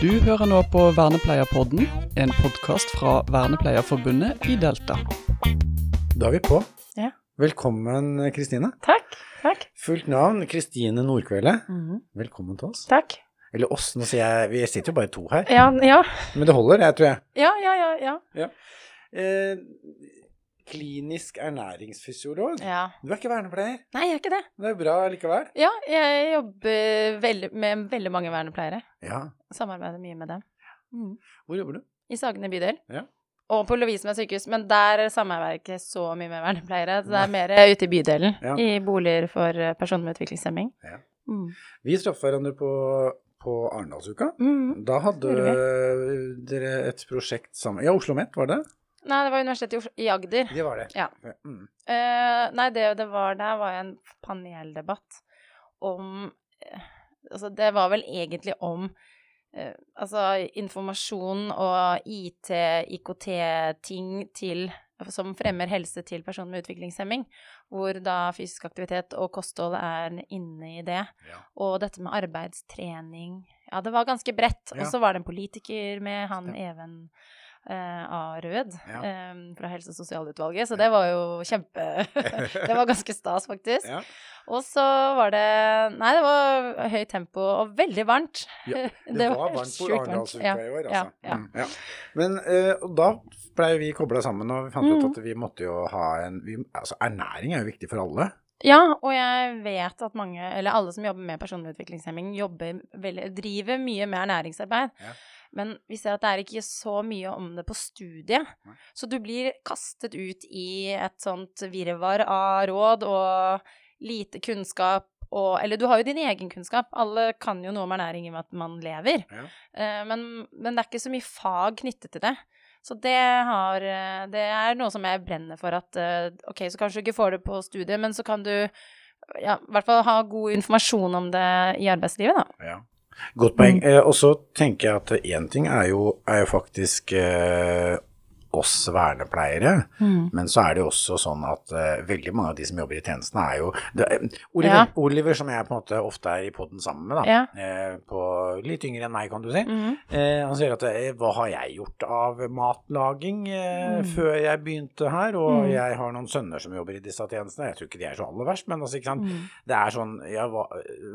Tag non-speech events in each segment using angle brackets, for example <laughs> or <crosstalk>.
Du hører nå på Vernepleierpodden, en podkast fra Vernepleierforbundet i Delta. Da er vi på. Ja. Velkommen, Kristine. Takk. Takk. Fullt navn Kristine Nordkvelde. -hmm. Velkommen til oss. Takk. Eller oss, nå sier jeg Vi sitter jo bare to her. Ja, ja. Men det holder, jeg tror jeg. Ja, ja, ja. ja. Eh, klinisk ernæringsfysiolog. ja. Du er ikke vernepleier. Nei, jeg er ikke det. Det er bra likevel. Ja, jeg jobber veldig, med veldig mange vernepleiere. Ja. Samarbeider mye med dem. Mm. Hvor jobber du? I Sagene bydel. Ja. Og på Lovisenberg sykehus, men der samarbeider jeg ikke så mye med vernepleiere. Så det er mer ute i bydelen, Ja. i boliger for eh, personer med utviklingshemming. Ja. Mm. Vi traff hverandre på, på Arendalsuka. Mm, Da hadde dere et prosjekt sammen Ja, Oslo Met, var det? Nei, det var Universitetet i Agder. Det var det. Ja. Mm. Uh, nei, det det var der, var en paneldebatt om eh, Altså, det var vel egentlig om uh, altså informasjon og IT, IKT-ting til som fremmer helse til personer med utviklingshemming, hvor da fysisk aktivitet og kosthold er inne i det. Ja. Og dette med arbeidstrening Ja, det var ganske bredt. Ja. Og så var det en politiker med han. Even eh, A. Rød Ja. eh, fra Helse- og sosialutvalget, så det var jo kjempe <laughs> Det var ganske stas, faktisk. Ja. Og så var det Nei, det var høyt tempo og veldig varmt. Ja, <laughs> Det, var varmt på. Arendalsuka Ja, i år, altså. ja. Mm, ja. Men eh, da blei vi kobla sammen, og vi fant ut Mm. at vi måtte jo ha en vi, Altså, ernæring er jo viktig for alle. Ja, og jeg vet at mange, eller alle som jobber med personlig utviklingshemming, jobber driver mye med ernæringsarbeid. Ja. Men vi ser at det er ikke så mye om det på studiet. Så du blir kastet ut i et sånt virvar av råd og lite kunnskap og Eller du har jo din egen kunnskap. Alle kan jo noe om ernæring i og med at man lever. Ja. Eh, men, men det er ikke så mye fag knyttet til det. Så det, har, eh, det er noe som jeg brenner for at eh, Ok, så kanskje du ikke får det på studiet, men så kan du ja, i hvert fall ha god informasjon om det i arbeidslivet, da. Ja. Godt poeng. Eh, og så tenker jeg at én ting er jo, er jo faktisk eh, oss vernepleiere, men så er det jo også sånn at uh, veldig mange av de som jobber i tjenestene, er jo det, eh, Oliver, Ja. Oliver, som jeg på en måte ofte er i poden sammen med, da, Ja. eh, på litt yngre enn meg, kan du si, mm. eh, han sier at eh, hva har jeg gjort av matlaging eh, Mm. før jeg begynte her, og Mm. jeg har noen sønner som jobber i disse tjenestene, jeg tror ikke de er så aller verst, men altså, ikke sant, Mm. det er sånn, ja, hva,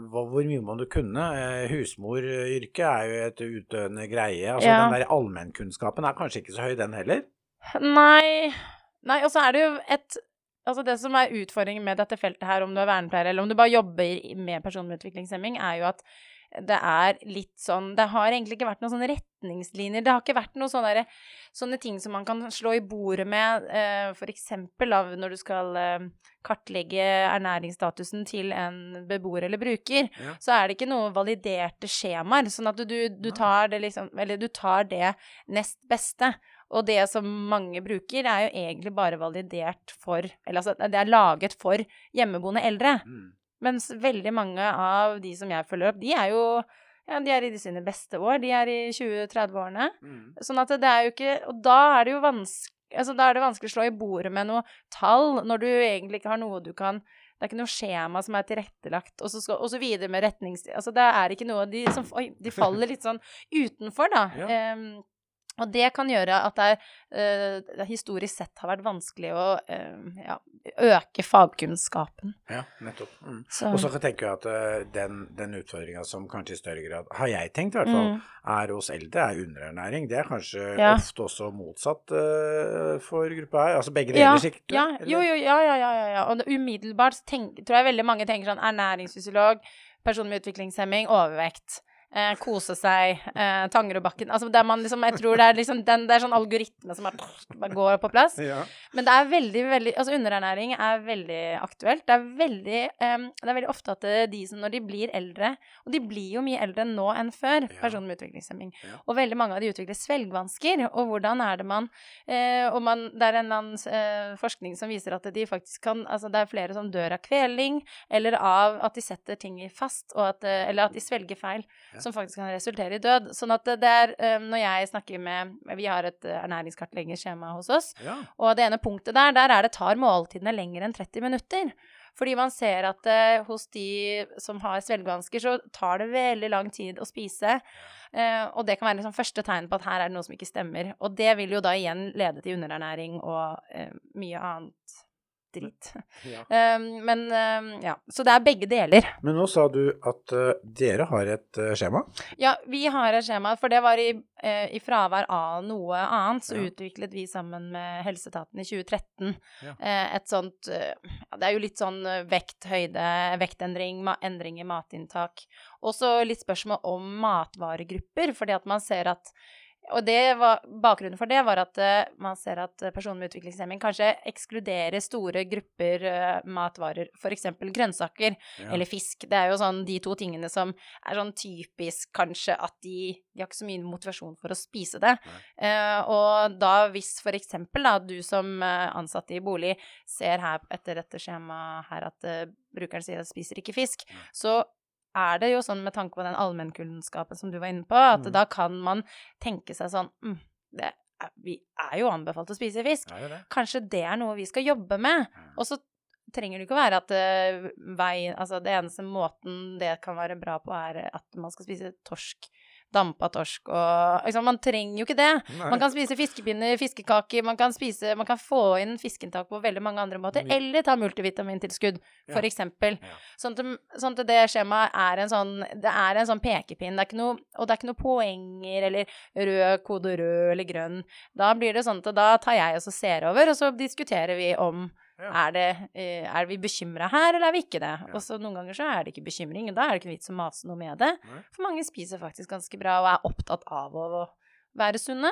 hvor mye må du kunne? Husmoryrket er jo et utdøende greie. Altså, Ja. Den der allmennkunnskapen er kanskje ikke så høy, den heller. Nei Nei, og så er det jo et Altså det som er utfordringen med dette feltet her, om du er vernepleier eller om du bare jobber med personer med utviklingshemming, er jo at det er litt sånn Det har egentlig ikke vært noen sånne retningslinjer. Det har ikke vært noen sånne, der- sånne ting som man kan slå i bordet med, eh, da, når du skal eh, kartlegge ernæringsstatusen til en beboer eller bruker, Ja. så er det ikke noen validerte skjemaer. Sånn at du, du tar det liksom Eller du tar det nest beste. Og det som mange bruker, er jo egentlig bare validert for Eller altså, det er laget for hjemmeboende eldre. Mens veldig mange av de som jeg følger opp, de er jo ja, de er i sine beste år. De er i 20-30-årene. Sånn at det er jo ikke Og da er det jo vanskelig Altså, da er det vanskelig å slå i bordet med noe tall, når du egentlig ikke har noe du kan Det er ikke noe skjema som er tilrettelagt, og så, skal, og så videre med retnings... Altså, det er ikke noe De, som, oi, de faller litt sånn utenfor, da. Ja. Em, og det kan gjøre at det, eh, historisk sett har vært vanskelig å uh, ja, øke fagkunnskapen. Ja, nettopp. Mm. Og så tenker jeg at uh, den, den utfordringa som kanskje i større grad, har jeg tenkt i hvert fall, Mm. er hos eldre, er underernæring. Det er kanskje Ja. ofte også motsatt for gruppa her. Altså begge ja, deler, sikkert? ja, jo, jo, ja, ja, ja, ja, ja. Og umiddelbart tenk, tror jeg veldig mange tenker sånn ernæringsfysiolog, person med utviklingshemming, overvekt. Eh, kose seg, eh, Tangerudbakken Altså der man liksom Jeg tror det er liksom den, Det er sånn algoritme som bare, bare går på plass. Ja. Men det er veldig, veldig Altså underernæring er veldig aktuelt. Det er veldig em, Det er veldig ofte at de som når de blir eldre Og de blir jo mye eldre nå enn før, Ja. personer med utviklingshemming. Ja. Og veldig mange av de utvikler svelgvansker. Og hvordan er det man eh, Og man, det er en eller annen eh, forskning som viser at de faktisk kan Altså det er flere som dør av kveling, eller av at de setter ting i fast, at, eh, eller at de svelger feil, Ja. Som faktisk kan resultere i død. Sånn at det er eh, Når jeg snakker med Vi har et eh, ernæringskartleggingsskjema hos oss. Ja. Og det ene punktet der, der er det tar måltidene lenger enn 30 minutter. Fordi man ser at uh, hos de som har svelgevansker, så tar det veldig lang tid å spise. Uh, og det kan være liksom første tegn på at her er det noe som ikke stemmer. Og det vil jo da igjen lede til underernæring og uh, mye annet dritt. <laughs> Ja. Um, men um, ja, så det er begge deler. Men nå sa du at eh, dere har et eh, skjema. Ja, vi har et skjema, for det var i, eh, i fravær av noe annet, så Ja. utviklet vi sammen med Helseetaten i 2013 Ja. et sånt Det er jo litt sånn vekthøyde, vekt, høyde, vektendring, endring i matinntak. Også litt spørsmål om matvaregrupper, fordi at man ser at og det var, bakgrunnen for det var at uh, man ser at personer med utviklingshemming kanskje ekskluderer store grupper uh, matvarer, f.eks. grønnsaker Ja. eller fisk. Det er jo sånn de to tingene som er sånn typisk kanskje at de, de har ikke så mye motivasjon for å spise det. Eh, og da hvis eksempel da du som ansatte i bolig ser her etter dette skjemaet her at brukeren sier at spiser ikke fisk, ja. så er det jo sånn med tanke på den allmennkunnskapen som du var inne på, at Mm. da kan man tenke seg sånn mm, det er, Vi er jo anbefalt å spise fisk. Det det. Kanskje det er noe vi skal jobbe med? Og så trenger det ikke å være at uh, vei, altså det eneste måten det kan være bra på, er at man skal spise torsk. Dampa torsk og liksom, Man trenger jo ikke det. Nei. Man kan spise fiskepinner, fiskekaker, man kan, spise, man kan få inn fiskeinntak på veldig mange andre måter. My- Eller ta multivitamintilskudd, for Ja. eksempel. Ja. Sånn at, sånn at det skjemaet er en sånn Det er en sånn pekepinn. Det er ikke noe, og det er ikke noe poenger eller rød kode rød eller grønn. Da blir det sånn at da tar jeg og så ser over, og så diskuterer vi om Ja. er, det, eh, er vi bekymra her, eller er vi ikke det? Ja. Og så noen ganger så er det ikke bekymring, og da er det ikke vits å mase noe med det. Nei. For mange spiser faktisk ganske bra og er opptatt av å være sunne.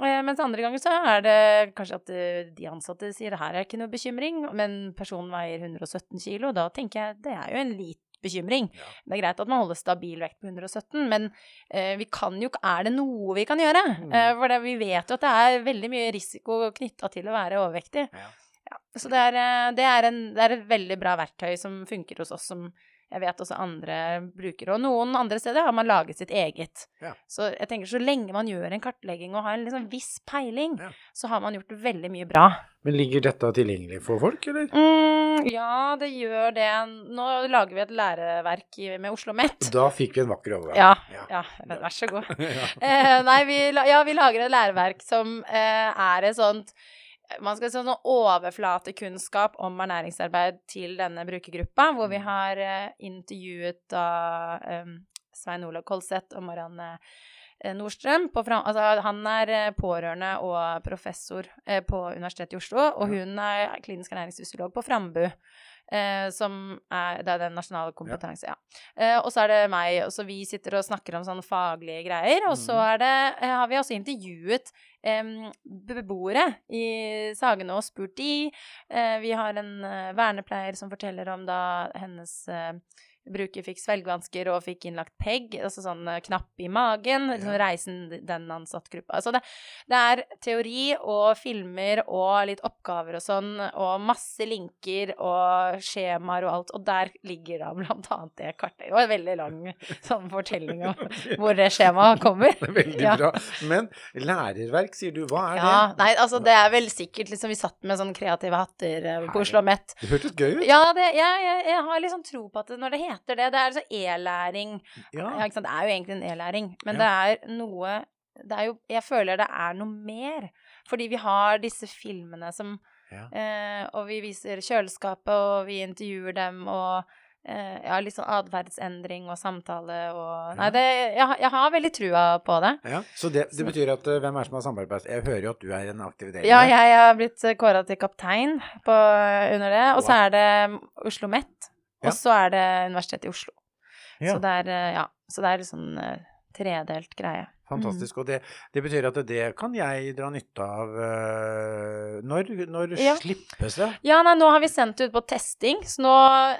Eh, Mens andre ganger så er det kanskje at eh, de ansatte sier her er ikke noe bekymring, men personen veier 117 kilo. Da tenker jeg det er jo en lit bekymring. Ja. Det er greit at man holder stabil vekt på 117, men eh, vi kan jo Er det noe vi kan gjøre? Mm. Eh, for det, vi vet jo at det er veldig mye risiko knytta til å være overvektig. Ja. Ja, så det er, eh, det, er en, det er et veldig bra verktøy som funker hos oss, som jeg vet også andre bruker. Og noen andre steder har man laget sitt eget. Ja. Så jeg tenker så lenge man gjør en kartlegging og har en liksom viss peiling, Ja. så har man gjort veldig mye bra. Men ligger dette tilgjengelig for folk, eller? Mm, ja, det gjør det. Nå lager vi et læreverk med Oslo OsloMet. Da fikk vi en vakker overgang. Ja, Ja. vær så god. <laughs> Eh, nei, vi, ja, vi lager et læreverk som eh, er et sånt man skal si sånn overflatekunnskap om ernæringsarbeid til denne brukergruppa, hvor vi har eh, intervjuet da um, Svein Olav Kolseth og Marianne eh, Nordstrøm. På, Fra- altså, han er eh, pårørende og professor på Universitetet i Oslo, og hun er klinisk ernæringsfysiolog på Frambu. Eh, som er, det er den nasjonale kompetanse, ja. Eh, og så er det meg, og så vi sitter og snakker om sånne faglige greier. Og så Mhm. er det, eh, har vi også intervjuet beboere i Sagene og spurt de. Eh, vi har en eh, vernepleier som forteller om da hennes eh, bruker fikk svelgevansker og fikk innlagt PEG, altså sånn eh, knapp i magen, liksom Ja. reisen den ansattgruppa. Altså det, det er teori og filmer og litt oppgaver og sånn, og masse linker og skjemaer og alt, og der ligger da blant annet det kartet. Og en veldig lang sånn fortelling om <laughs> hvor det skjemaet kommer. <laughs> Veldig Ja. bra. Men lærerverk, sier du. Hva er Ja, det? nei, altså det er vel sikkert liksom Vi satt med sånn kreative hatter eh, på Oslo Met. Det hørtes gøy ut. Ja, det, jeg, jeg, jeg har liksom tro på at når det heter det, det er altså e-læring. Ja, Ja. ikke sant? Det er jo egentlig en e-læring, men Ja. det er noe det er jo, Jeg føler det er noe mer. Fordi vi har disse filmene som Ja. eh, Og vi viser kjøleskapet, og vi intervjuer dem, og eh, ja, litt sånn atferdsendring og samtale og Nei, det, jeg, jeg har veldig trua på det. Ja, så det, det betyr at eh, hvem er det som har samarbeid? Jeg hører jo at du er en aktiv del Ja, jeg har blitt kåra til kaptein på, under det. Og så er det Oslo Met, Ja. Og så er det Universitetet i Oslo. Ja. Så det er, eh, ja, så det er litt sånn eh, tredelt greie. Fantastisk. Og det, det betyr at det kan jeg dra nytte av eh, Når, når Ja. slippes det? Ja, nei, nå har vi sendt det ut på testing, så nå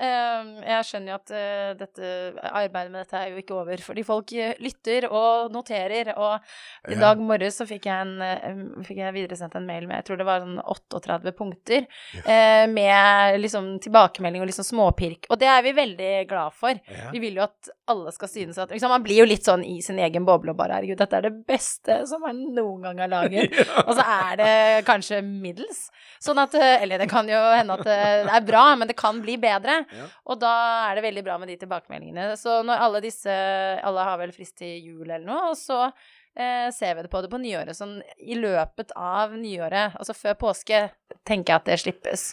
eh, Jeg skjønner jo at eh, dette arbeidet med dette er jo ikke over, fordi folk lytter og noterer, og i Ja. dag morges så fikk jeg, en, fikk jeg videresendt en mail med jeg tror det var sånn 38 punkter, eh, med liksom tilbakemelding og liksom småpirk, og det er vi veldig glad for. Ja. Vi vil jo at alle skal synes at liksom, Man blir jo litt sånn i sin egen boble og bare herregud, dette er det beste som man noen gang har <laughs> laget. Og så er det kanskje middels. Sånn at eh, Eller det kan jo hende at det er bra, men det kan bli bedre. Ja. Og da er det veldig bra med de tilbakemeldingene. Så når alle disse Alle har vel frist til jul eller noe, og så eh, ser vi det på det på nyåret. Sånn i løpet av nyåret, altså før påske, tenker jeg at det slippes.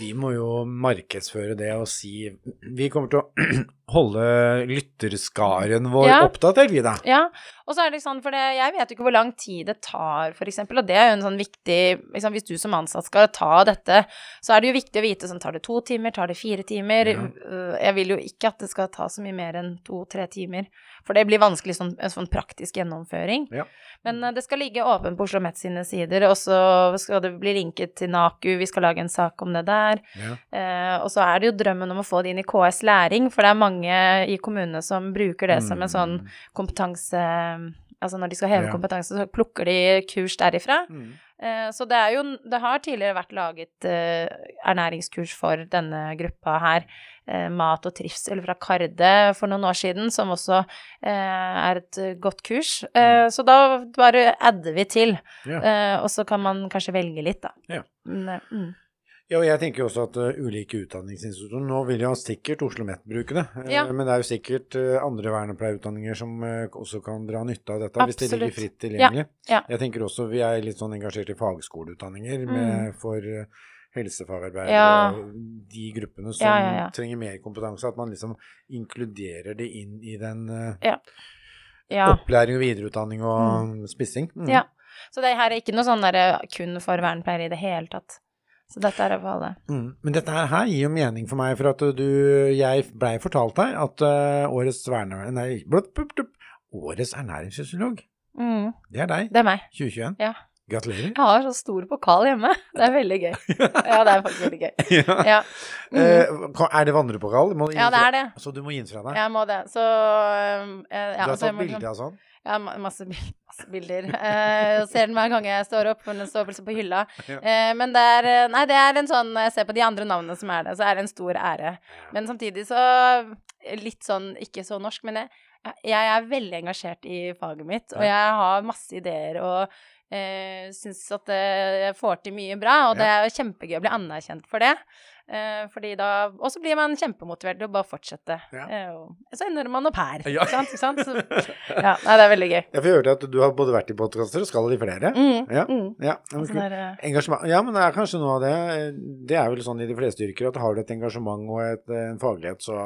Vi må jo markedsføre det og si Vi kommer til å <clears throat> holde lytterskaren vår Ja. oppdatert, vi da. Ja, og så er det sånn, for det, jeg vet jo ikke hvor lang tid det tar, eksempel, og det er jo en sånn viktig liksom, Hvis du som ansatt skal ta dette, så er det jo viktig å vite sånn Tar det to timer, tar det fire timer? Ja. Øh, Jeg vil jo ikke at det skal ta så mye mer enn to-tre timer, for det blir vanskelig sånn, en sånn praktisk gjennomføring. Ja. Men eh, det skal ligge åpent på Oslo Met sine sider, og så skal det bli linket til NAKU, vi skal lage en sak om det der. Ja. Eh, og så er det jo drømmen om å få det inn i KS Læring, for det er mange i kommunene som bruker det som en sånn Mm. kompetanse Altså når de skal heve Ja. kompetanse, så plukker de kurs derifra. Mm. Eh, så det er jo Det har tidligere vært laget eh, ernæringskurs for denne gruppa her. Eh, mat og trivsel fra Karde for noen år siden, som også eh, er et eh, godt kurs. Mm. så da bare adder vi til. Ja. Eh, og så kan man kanskje velge litt, da. Ja. Eh, mm. Ja, og jeg tenker også at uh, ulike utdanningsinstitusjoner Nå vil jo sikkert Oslo OsloMet bruke det, uh, Ja. men det er jo sikkert uh, andre vernepleierutdanninger som uh, også kan dra nytte av dette, hvis det ligger fritt tilgjengelig. ja. Jeg tenker også vi er litt sånn engasjert i fagskoleutdanninger med, for uh, helsefagarbeidere Ja. og de gruppene som Ja, ja, ja. trenger mer kompetanse. At man liksom inkluderer det inn i den ja. opplæring og videreutdanning og spissing. Mm. Ja. Så det her er ikke noe sånn der kun for vernepleiere i det hele tatt. Så dette er for alle. Mm. Men dette her, her gir jo mening for meg, for at du Jeg blei fortalt her at uh, årets verne... Nei, blup, blup, blup, årets ernæringsfysiolog, Mm, det er deg. det er meg. 2021. Ja. Gratulerer. Jeg har så stor pokal hjemme. Det er veldig gøy. <laughs> Ja, det er faktisk veldig gøy. <laughs> ja. Ja, mm. Eh, er det vandrepokal? Ja det er det. Så du må gi den fra deg? Jeg må det. Så um, eh, ja, du har tatt må bilde av sånn? Ja, masse, masse bilder. Eh, Jeg ser den hver gang jeg står opp, men den står plutselig på hylla. Eh, Men det er eh, Nei, det er en sånn jeg ser på de andre navnene som er det, så er det en stor ære. Men samtidig så Litt sånn ikke så norsk, men jeg, jeg er veldig engasjert i faget mitt, og jeg har masse ideer og eh, syns at jeg får til mye bra, og det er jo kjempegøy å bli anerkjent for det. Eh, fordi da Og så blir man kjempemotivert til å bare fortsette. Ja. Eh, så ender man opp her, Ja. ikke sant? Ikke sant? Så, ja, nei, det er veldig gøy. Jeg får høre at du har både vært i podkaster og skal i flere. Mm, Ja. mm. Ja, men Sånn der, eh, Engasjement. Ja, men det er kanskje noe av det. Det er vel sånn i de fleste yrker at har du et engasjement og et, en faglighet, så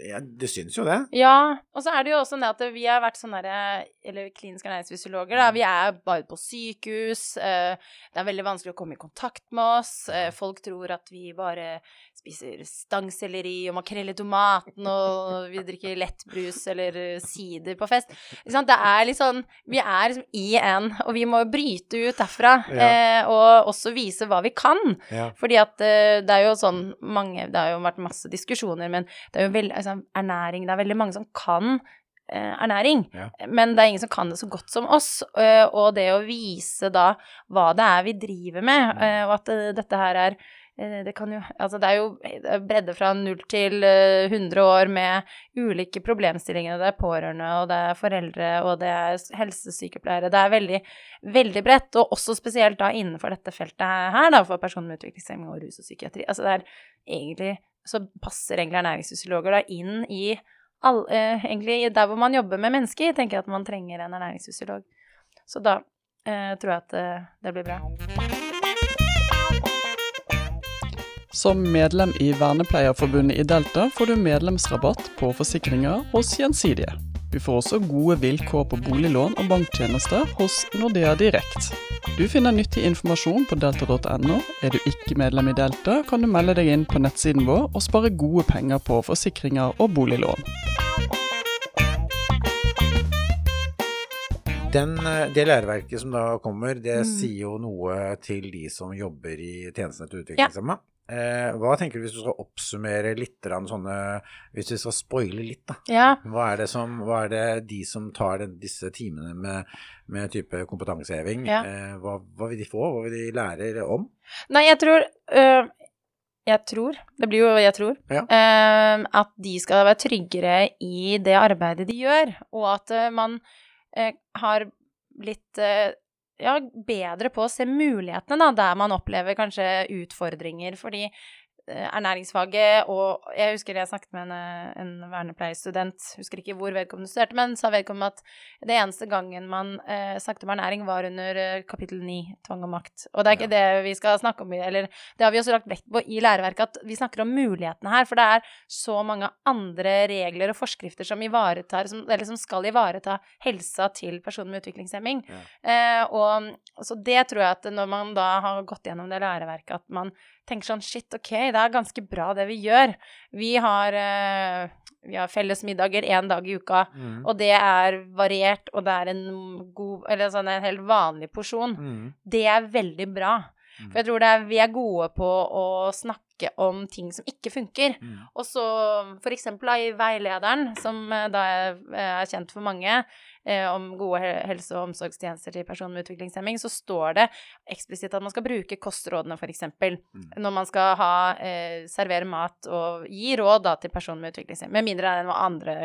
ja, Det syns jo det. Ja, og så er det jo også det at vi har vært sånne der, eller kliniske ernæringsfysiologer, da. Vi er bare på sykehus. eh, Det er veldig vanskelig å komme i kontakt med oss. eh, Folk tror at vi bare spiser stangselleri og makrell i tomaten, og vi drikker lettbrus eller eh, sider på fest. Det er litt sånn Vi er liksom i en, og vi må bryte ut derfra. Ja. eh, Og også vise hva vi kan. Ja. Fordi at eh, det er jo sånn mange Det har jo vært masse diskusjoner, men det er jo veldig altså, Ernæring Det er veldig mange som kan ernæring, Ja. men det er ingen som kan det så godt som oss. og det å vise da hva det er vi driver med, og at dette her er det kan jo Altså, det er jo det bredde fra null til eh, 100 år med ulike problemstillinger. Det er pårørende, og det er foreldre, og det er helsesykepleiere. Det er veldig, veldig bredt, og også spesielt da innenfor dette feltet her, da, for personer med utviklingshemming og rus og psykiatri. Altså, det er egentlig Så passer egentlig ernæringsfysiologer da inn i all, eh, egentlig der hvor man jobber med mennesker, tenker jeg at man trenger en ernæringsfysiolog. Så da eh, tror jeg at eh, det blir bra. Som medlem i Vernepleierforbundet i Delta får du medlemsrabatt på forsikringer hos Gjensidige. Du får også gode vilkår på boliglån og banktjenester hos Nordea Direkt. Du finner nyttig informasjon på delta.no. Er du ikke medlem i Delta, kan du melde deg inn på nettsiden vår og spare gode penger på forsikringer og boliglån. Den, eh, det læreverket som da kommer, det Mm. sier jo noe til de som jobber i tjenestene til utviklingshemma. Eh, hva tenker du hvis du skal oppsummere litt sånne Hvis vi skal spoile litt, da. Ja. Hva er det, som, hva er det de som tar den, disse timene med, med type kompetanseheving, Ja. eh, hva, hva vil de få? Hva vil de lære om? Nei, jeg tror øh, Jeg tror, det blir jo jeg tror, Ja. øh, at de skal være tryggere i det arbeidet de gjør, og at øh, man har blitt ja, bedre på å se mulighetene, da, der man opplever kanskje utfordringer. Fordi ernæringsfaget og Jeg husker jeg snakket med en, eh, en vernepleierstudent, husker ikke hvor vedkommende studerte, men sa vedkommende at det eneste gangen man eh, snakket om ernæring, var under eh, kapittel 9, tvang og makt. Og det er ikke det vi skal snakke om, eller det har vi også lagt vekt på i læreverket, at vi snakker om mulighetene her. For det er så mange andre regler og forskrifter som ivaretar, som, eller som skal ivareta helsa til personer med utviklingshemming. Ja. Eh, og så det tror jeg at når man da har gått gjennom det læreverket, at man tenker sånn Shit, OK, det er ganske bra det vi gjør. Vi har, uh, vi har felles middager én dag i uka, Mm. og det er variert, og det er en god Eller sånn en helt vanlig porsjon. Mm. Det er veldig bra. Mm. For jeg tror det er, vi er gode på å snakke om ting som ikke funker. Mm. Og så for eksempel da, i veilederen, som eh, da er, er kjent for mange, eh, om gode helse- og omsorgstjenester til personer med utviklingshemming, så står det eksplisitt at man skal bruke kostrådene, for eksempel, Mm. når man skal ha, eh, servere mat og gi råd da, til personer med utviklingshemming, med mindre det er noen andre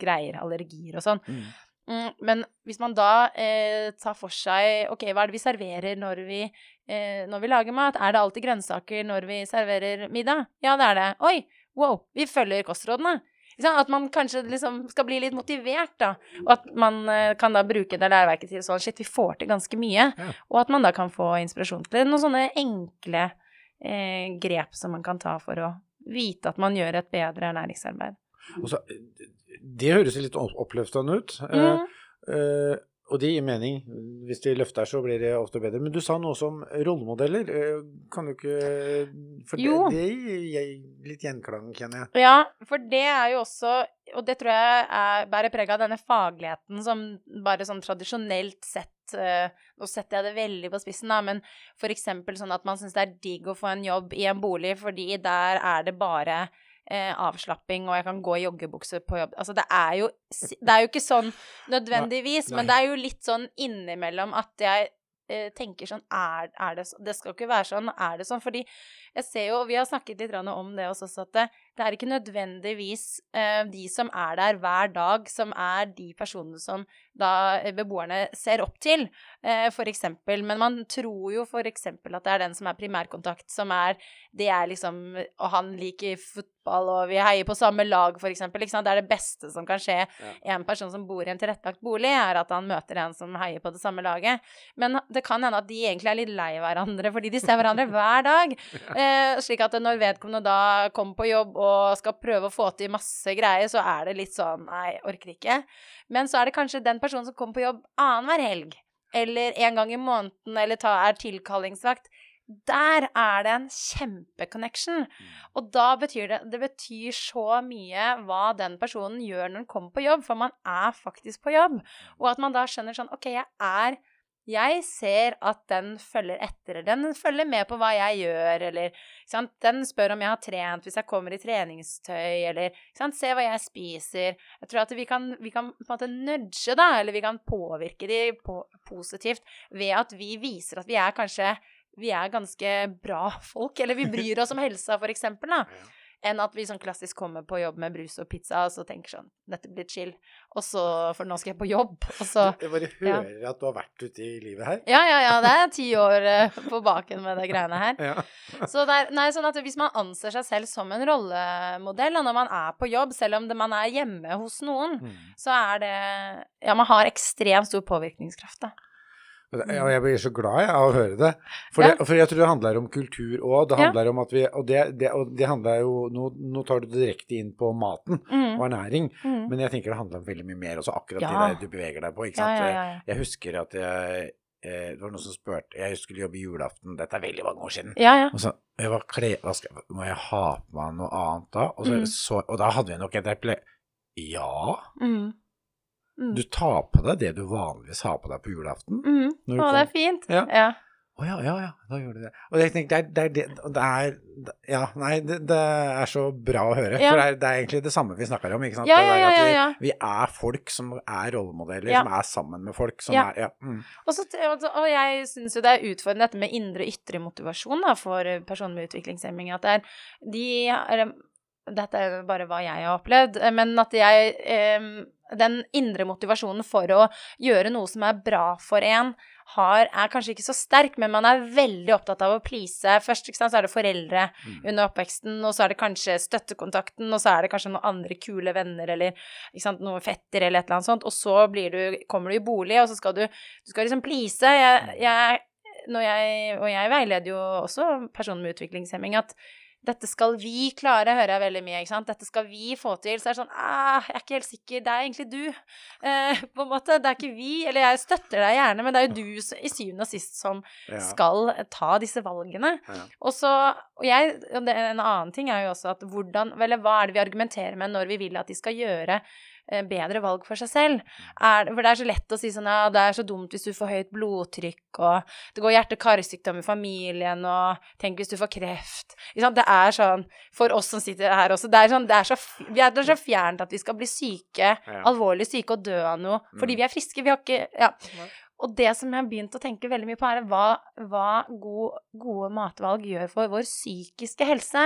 greier, allergier og sånn. Mm. Mm, men hvis man da eh, tar for seg Ok, hva er det vi serverer når vi, eh, når vi lager mat? Er det alltid grønnsaker når vi serverer middag? Ja, det er det. Oi, wow, vi følger kostrådene. At man kanskje liksom skal bli litt motivert, da. Og at man eh, kan da bruke det læreverket til sånn Shit, vi får til ganske mye. Ja. Og at man da kan få inspirasjon til noen sånne enkle eh, grep som man kan ta for å vite at man gjør et bedre ernæringsarbeid. Og det høres litt opp- oppløftende ut. eh, Mm. eh, og det gir mening. Hvis de løfter, så blir det ofte bedre. Men du sa noe som rollemodeller. eh, Kan du ikke For Jo. det, det gir litt gjenklang, kjenner jeg. Ja, for det er jo også Og det tror jeg er, bærer preg av denne fagligheten som bare sånn tradisjonelt sett eh, Nå setter jeg det veldig på spissen, da, men for eksempel sånn at man syns det er digg å få en jobb i en bolig fordi der er det bare eh, avslapping, og jeg kan gå i joggebukse på jobb. Altså, det er jo Det er jo ikke sånn nødvendigvis, Nei. men det er jo litt sånn innimellom at jeg eh, tenker sånn er, er det sånn? Det skal ikke være sånn. Er det sånn? Fordi jeg ser jo, og vi har snakket litt om det også, at det, er ikke nødvendigvis uh, de som er der hver dag, som er de personene som da eh, beboerne ser opp til, uh, for eksempel. Men man tror jo eksempel at det er den som er primærkontakt, som er Det er liksom Og han liker fotball, og vi heier på samme lag, for eksempel. Det er det beste som kan skje en person som bor i en tilrettelagt bolig, er at han møter en som heier på det samme laget. Men det kan hende at de egentlig er litt lei hverandre, fordi de ser hverandre hver dag. <laughs> Uh, slik at når vedkommende da kommer på jobb og skal prøve å få til masse greier, så er det litt sånn Nei, orker ikke. Men så er det kanskje den personen som kommer på jobb annenhver helg, eller en gang i måneden, eller ta, er tilkallingsvakt. Der er det en kjempeconnection. Og da betyr det Det betyr så mye hva den personen gjør når den kommer på jobb, for man er faktisk på jobb. Og at man da skjønner sånn OK, jeg er jeg ser at den følger etter, den følger med på hva jeg gjør, eller? Den spør om jeg har trent hvis jeg kommer i treningstøy, eller? Se hva jeg spiser. Jeg tror at vi kan, vi kan på en måte nudge, da, eller vi kan påvirke de på, positivt ved at vi viser at vi er kanskje vi er ganske bra folk, eller vi bryr oss om helsa, for eksempel, da. <laughs> Enn at vi sånn klassisk kommer på jobb med brus og pizza, og så tenker sånn Dette blir chill. Og så For nå skal jeg på jobb, <laughs> og så Jeg bare hører at du har vært ute i livet her. Ja, ja, ja, det er ti år eh, på baken med de greiene her. <laughs> Ja. Så det er, nei, sånn at hvis man anser seg selv som en rollemodell og når man er på jobb, selv om det, man er hjemme hos noen, Mm. så er det Ja, man har ekstremt stor påvirkningskraft, da. Og jeg blir så glad jeg, av å høre det. For, Ja. det. for jeg tror det handler om kultur òg. Det Ja. handler om at vi Og det, det, og det handler jo nå, nå tar du det direkte inn på maten Mm. og ernæring, Mm. men jeg tenker det handler om veldig mye mer også, akkurat Ja. det du beveger deg på. ikke Ja, sant? ja, ja, ja. Jeg husker at jeg eh, Det var noen som spurte Jeg skulle jobbe julaften, dette er veldig mange år siden. Ja, ja. Og så jeg var kle, hva skal, Må jeg ha på meg noe annet da? Og, så, Mm. så, og da hadde vi nok et eple... Ja, Mm. Mm. du tar på deg det du vanligvis har på deg på julaften. Mm. Å, kom. Det er fint. Ja. ja. Å ja, ja, ja, da gjør du det. Og jeg tenker, det er det, er det, er Ja, nei, det, det er så bra å høre. Ja. For det er, det er egentlig det samme vi snakker om, ikke sant? Ja, ja, ja, ja, vi, vi er folk som er rollemodeller, som er sammen med folk som er Ja. Mm. Og, så, og jeg syns jo det er utfordrende dette med indre og ytre motivasjon da, for personer med utviklingshemming. At det er de Dette er bare hva jeg har opplevd, men at jeg eh, den indre motivasjonen for å gjøre noe som er bra for en, har, er kanskje ikke så sterk, men man er veldig opptatt av å please. Først sant, så er det foreldre mm. under oppveksten, og så er det kanskje støttekontakten, og så er det kanskje noen andre kule venner eller sant, noen fetter eller et eller annet sånt, og så du, kommer du i bolig, og så skal du, du skal liksom please. Jeg, jeg, jeg, og jeg veileder jo også personer med utviklingshemming at dette skal vi klare, hører jeg veldig mye. ikke sant? Dette skal vi få til. Så er det sånn ah, Jeg er ikke helt sikker. Det er egentlig du. Eh, på en måte. Det er ikke vi. Eller jeg støtter deg gjerne, men det er jo du i syvende og sist som ja. skal ta disse valgene. Ja. Og så Og jeg En annen ting er jo også at hvordan Eller hva er det vi argumenterer med når vi vil at de skal gjøre bedre valg for seg selv. Er, for det er så lett å si sånn ja, det er så dumt hvis du får høyt blodtrykk, og det går hjerte-karsykdom i familien, og tenk hvis du får kreft. Det er sånn for oss som sitter her også, det er, sånn, det er så, vi er så fjernt at vi skal bli syke, ja. alvorlig syke og dø av noe fordi mm. vi er friske. Vi har ikke Ja. Og det som jeg har begynt å tenke veldig mye på, er hva, hva god, gode matvalg gjør for vår psykiske helse.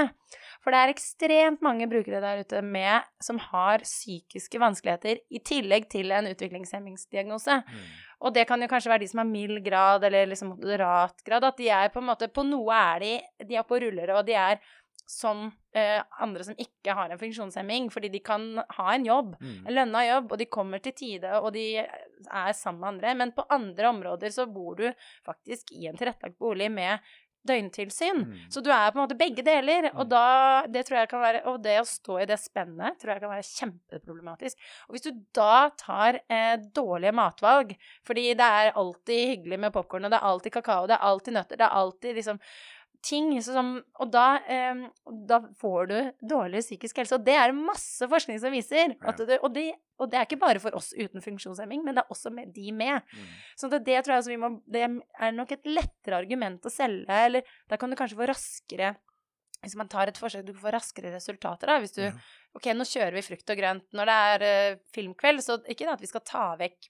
For det er ekstremt mange brukere der ute med, som har psykiske vanskeligheter i tillegg til en utviklingshemmingsdiagnose. Mm. Og det kan jo kanskje være de som har mild grad eller liksom moderat grad. At de er på en måte På noe er de De er på rullere, og de er som eh, andre som ikke har en funksjonshemming, fordi de kan ha en jobb, mm. en lønna jobb, og de kommer til tide, og de er sammen med andre. Men på andre områder så bor du faktisk i en tilrettelagt bolig med døgntilsyn. Mm. Så du er på en måte begge deler. Og mm. da det tror jeg kan være Og det å stå i det spennet tror jeg kan være kjempeproblematisk. Og hvis du da tar eh, dårlige matvalg, fordi det er alltid hyggelig med popkorn, og det er alltid kakao, det er alltid nøtter, det er alltid liksom ting som Og da, eh, da, får du dårlig psykisk helse. Og det er masse forskning som viser. Du, og, det, og, det, er ikke bare for oss uten funksjonshemming, men det er også med de med. Mm. Så det, det tror jeg vi må Det er nok et lettere argument å selge, eller da kan du kanskje få raskere Hvis man tar et forsøk, du får raskere resultater da, hvis du ja. OK, nå kjører vi frukt og grønt når det er uh, filmkveld, så ikke at vi skal ta vekk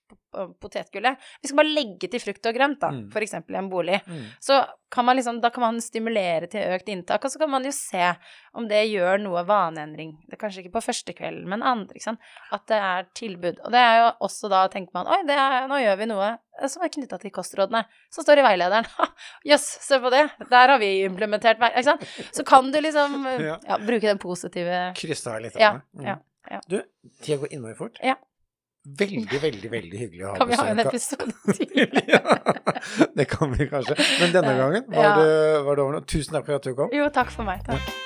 potetgullet. Vi skal bare legge til frukt og grønt, da, mm. f.eks. i en bolig. Mm. Så kan man liksom, da kan man stimulere til økt inntak, og så kan man jo se om det gjør noe vaneendring. Det er kanskje ikke på første kvelden, men andre, ikke sant. At det er tilbud. Og det er jo også da tenker man oi, er, nå gjør vi noe som er knytta til kostrådene, som står i veilederen. <laughs> Jøss, yes, se på det! Der har vi implementert Ikke sant. Så kan du liksom <laughs> ja, bruke den positive Krysse av litt ja, ja, mm. ja. Du, tida går innmari fort. Ja. Veldig, veldig veldig hyggelig å ha besøk Kan vi ha en episode <laughs> til? ja, det kan vi kanskje. Men denne gangen var, ja. det, var det over nå. Tusen takk for at du kom. Jo, takk for meg. Takk.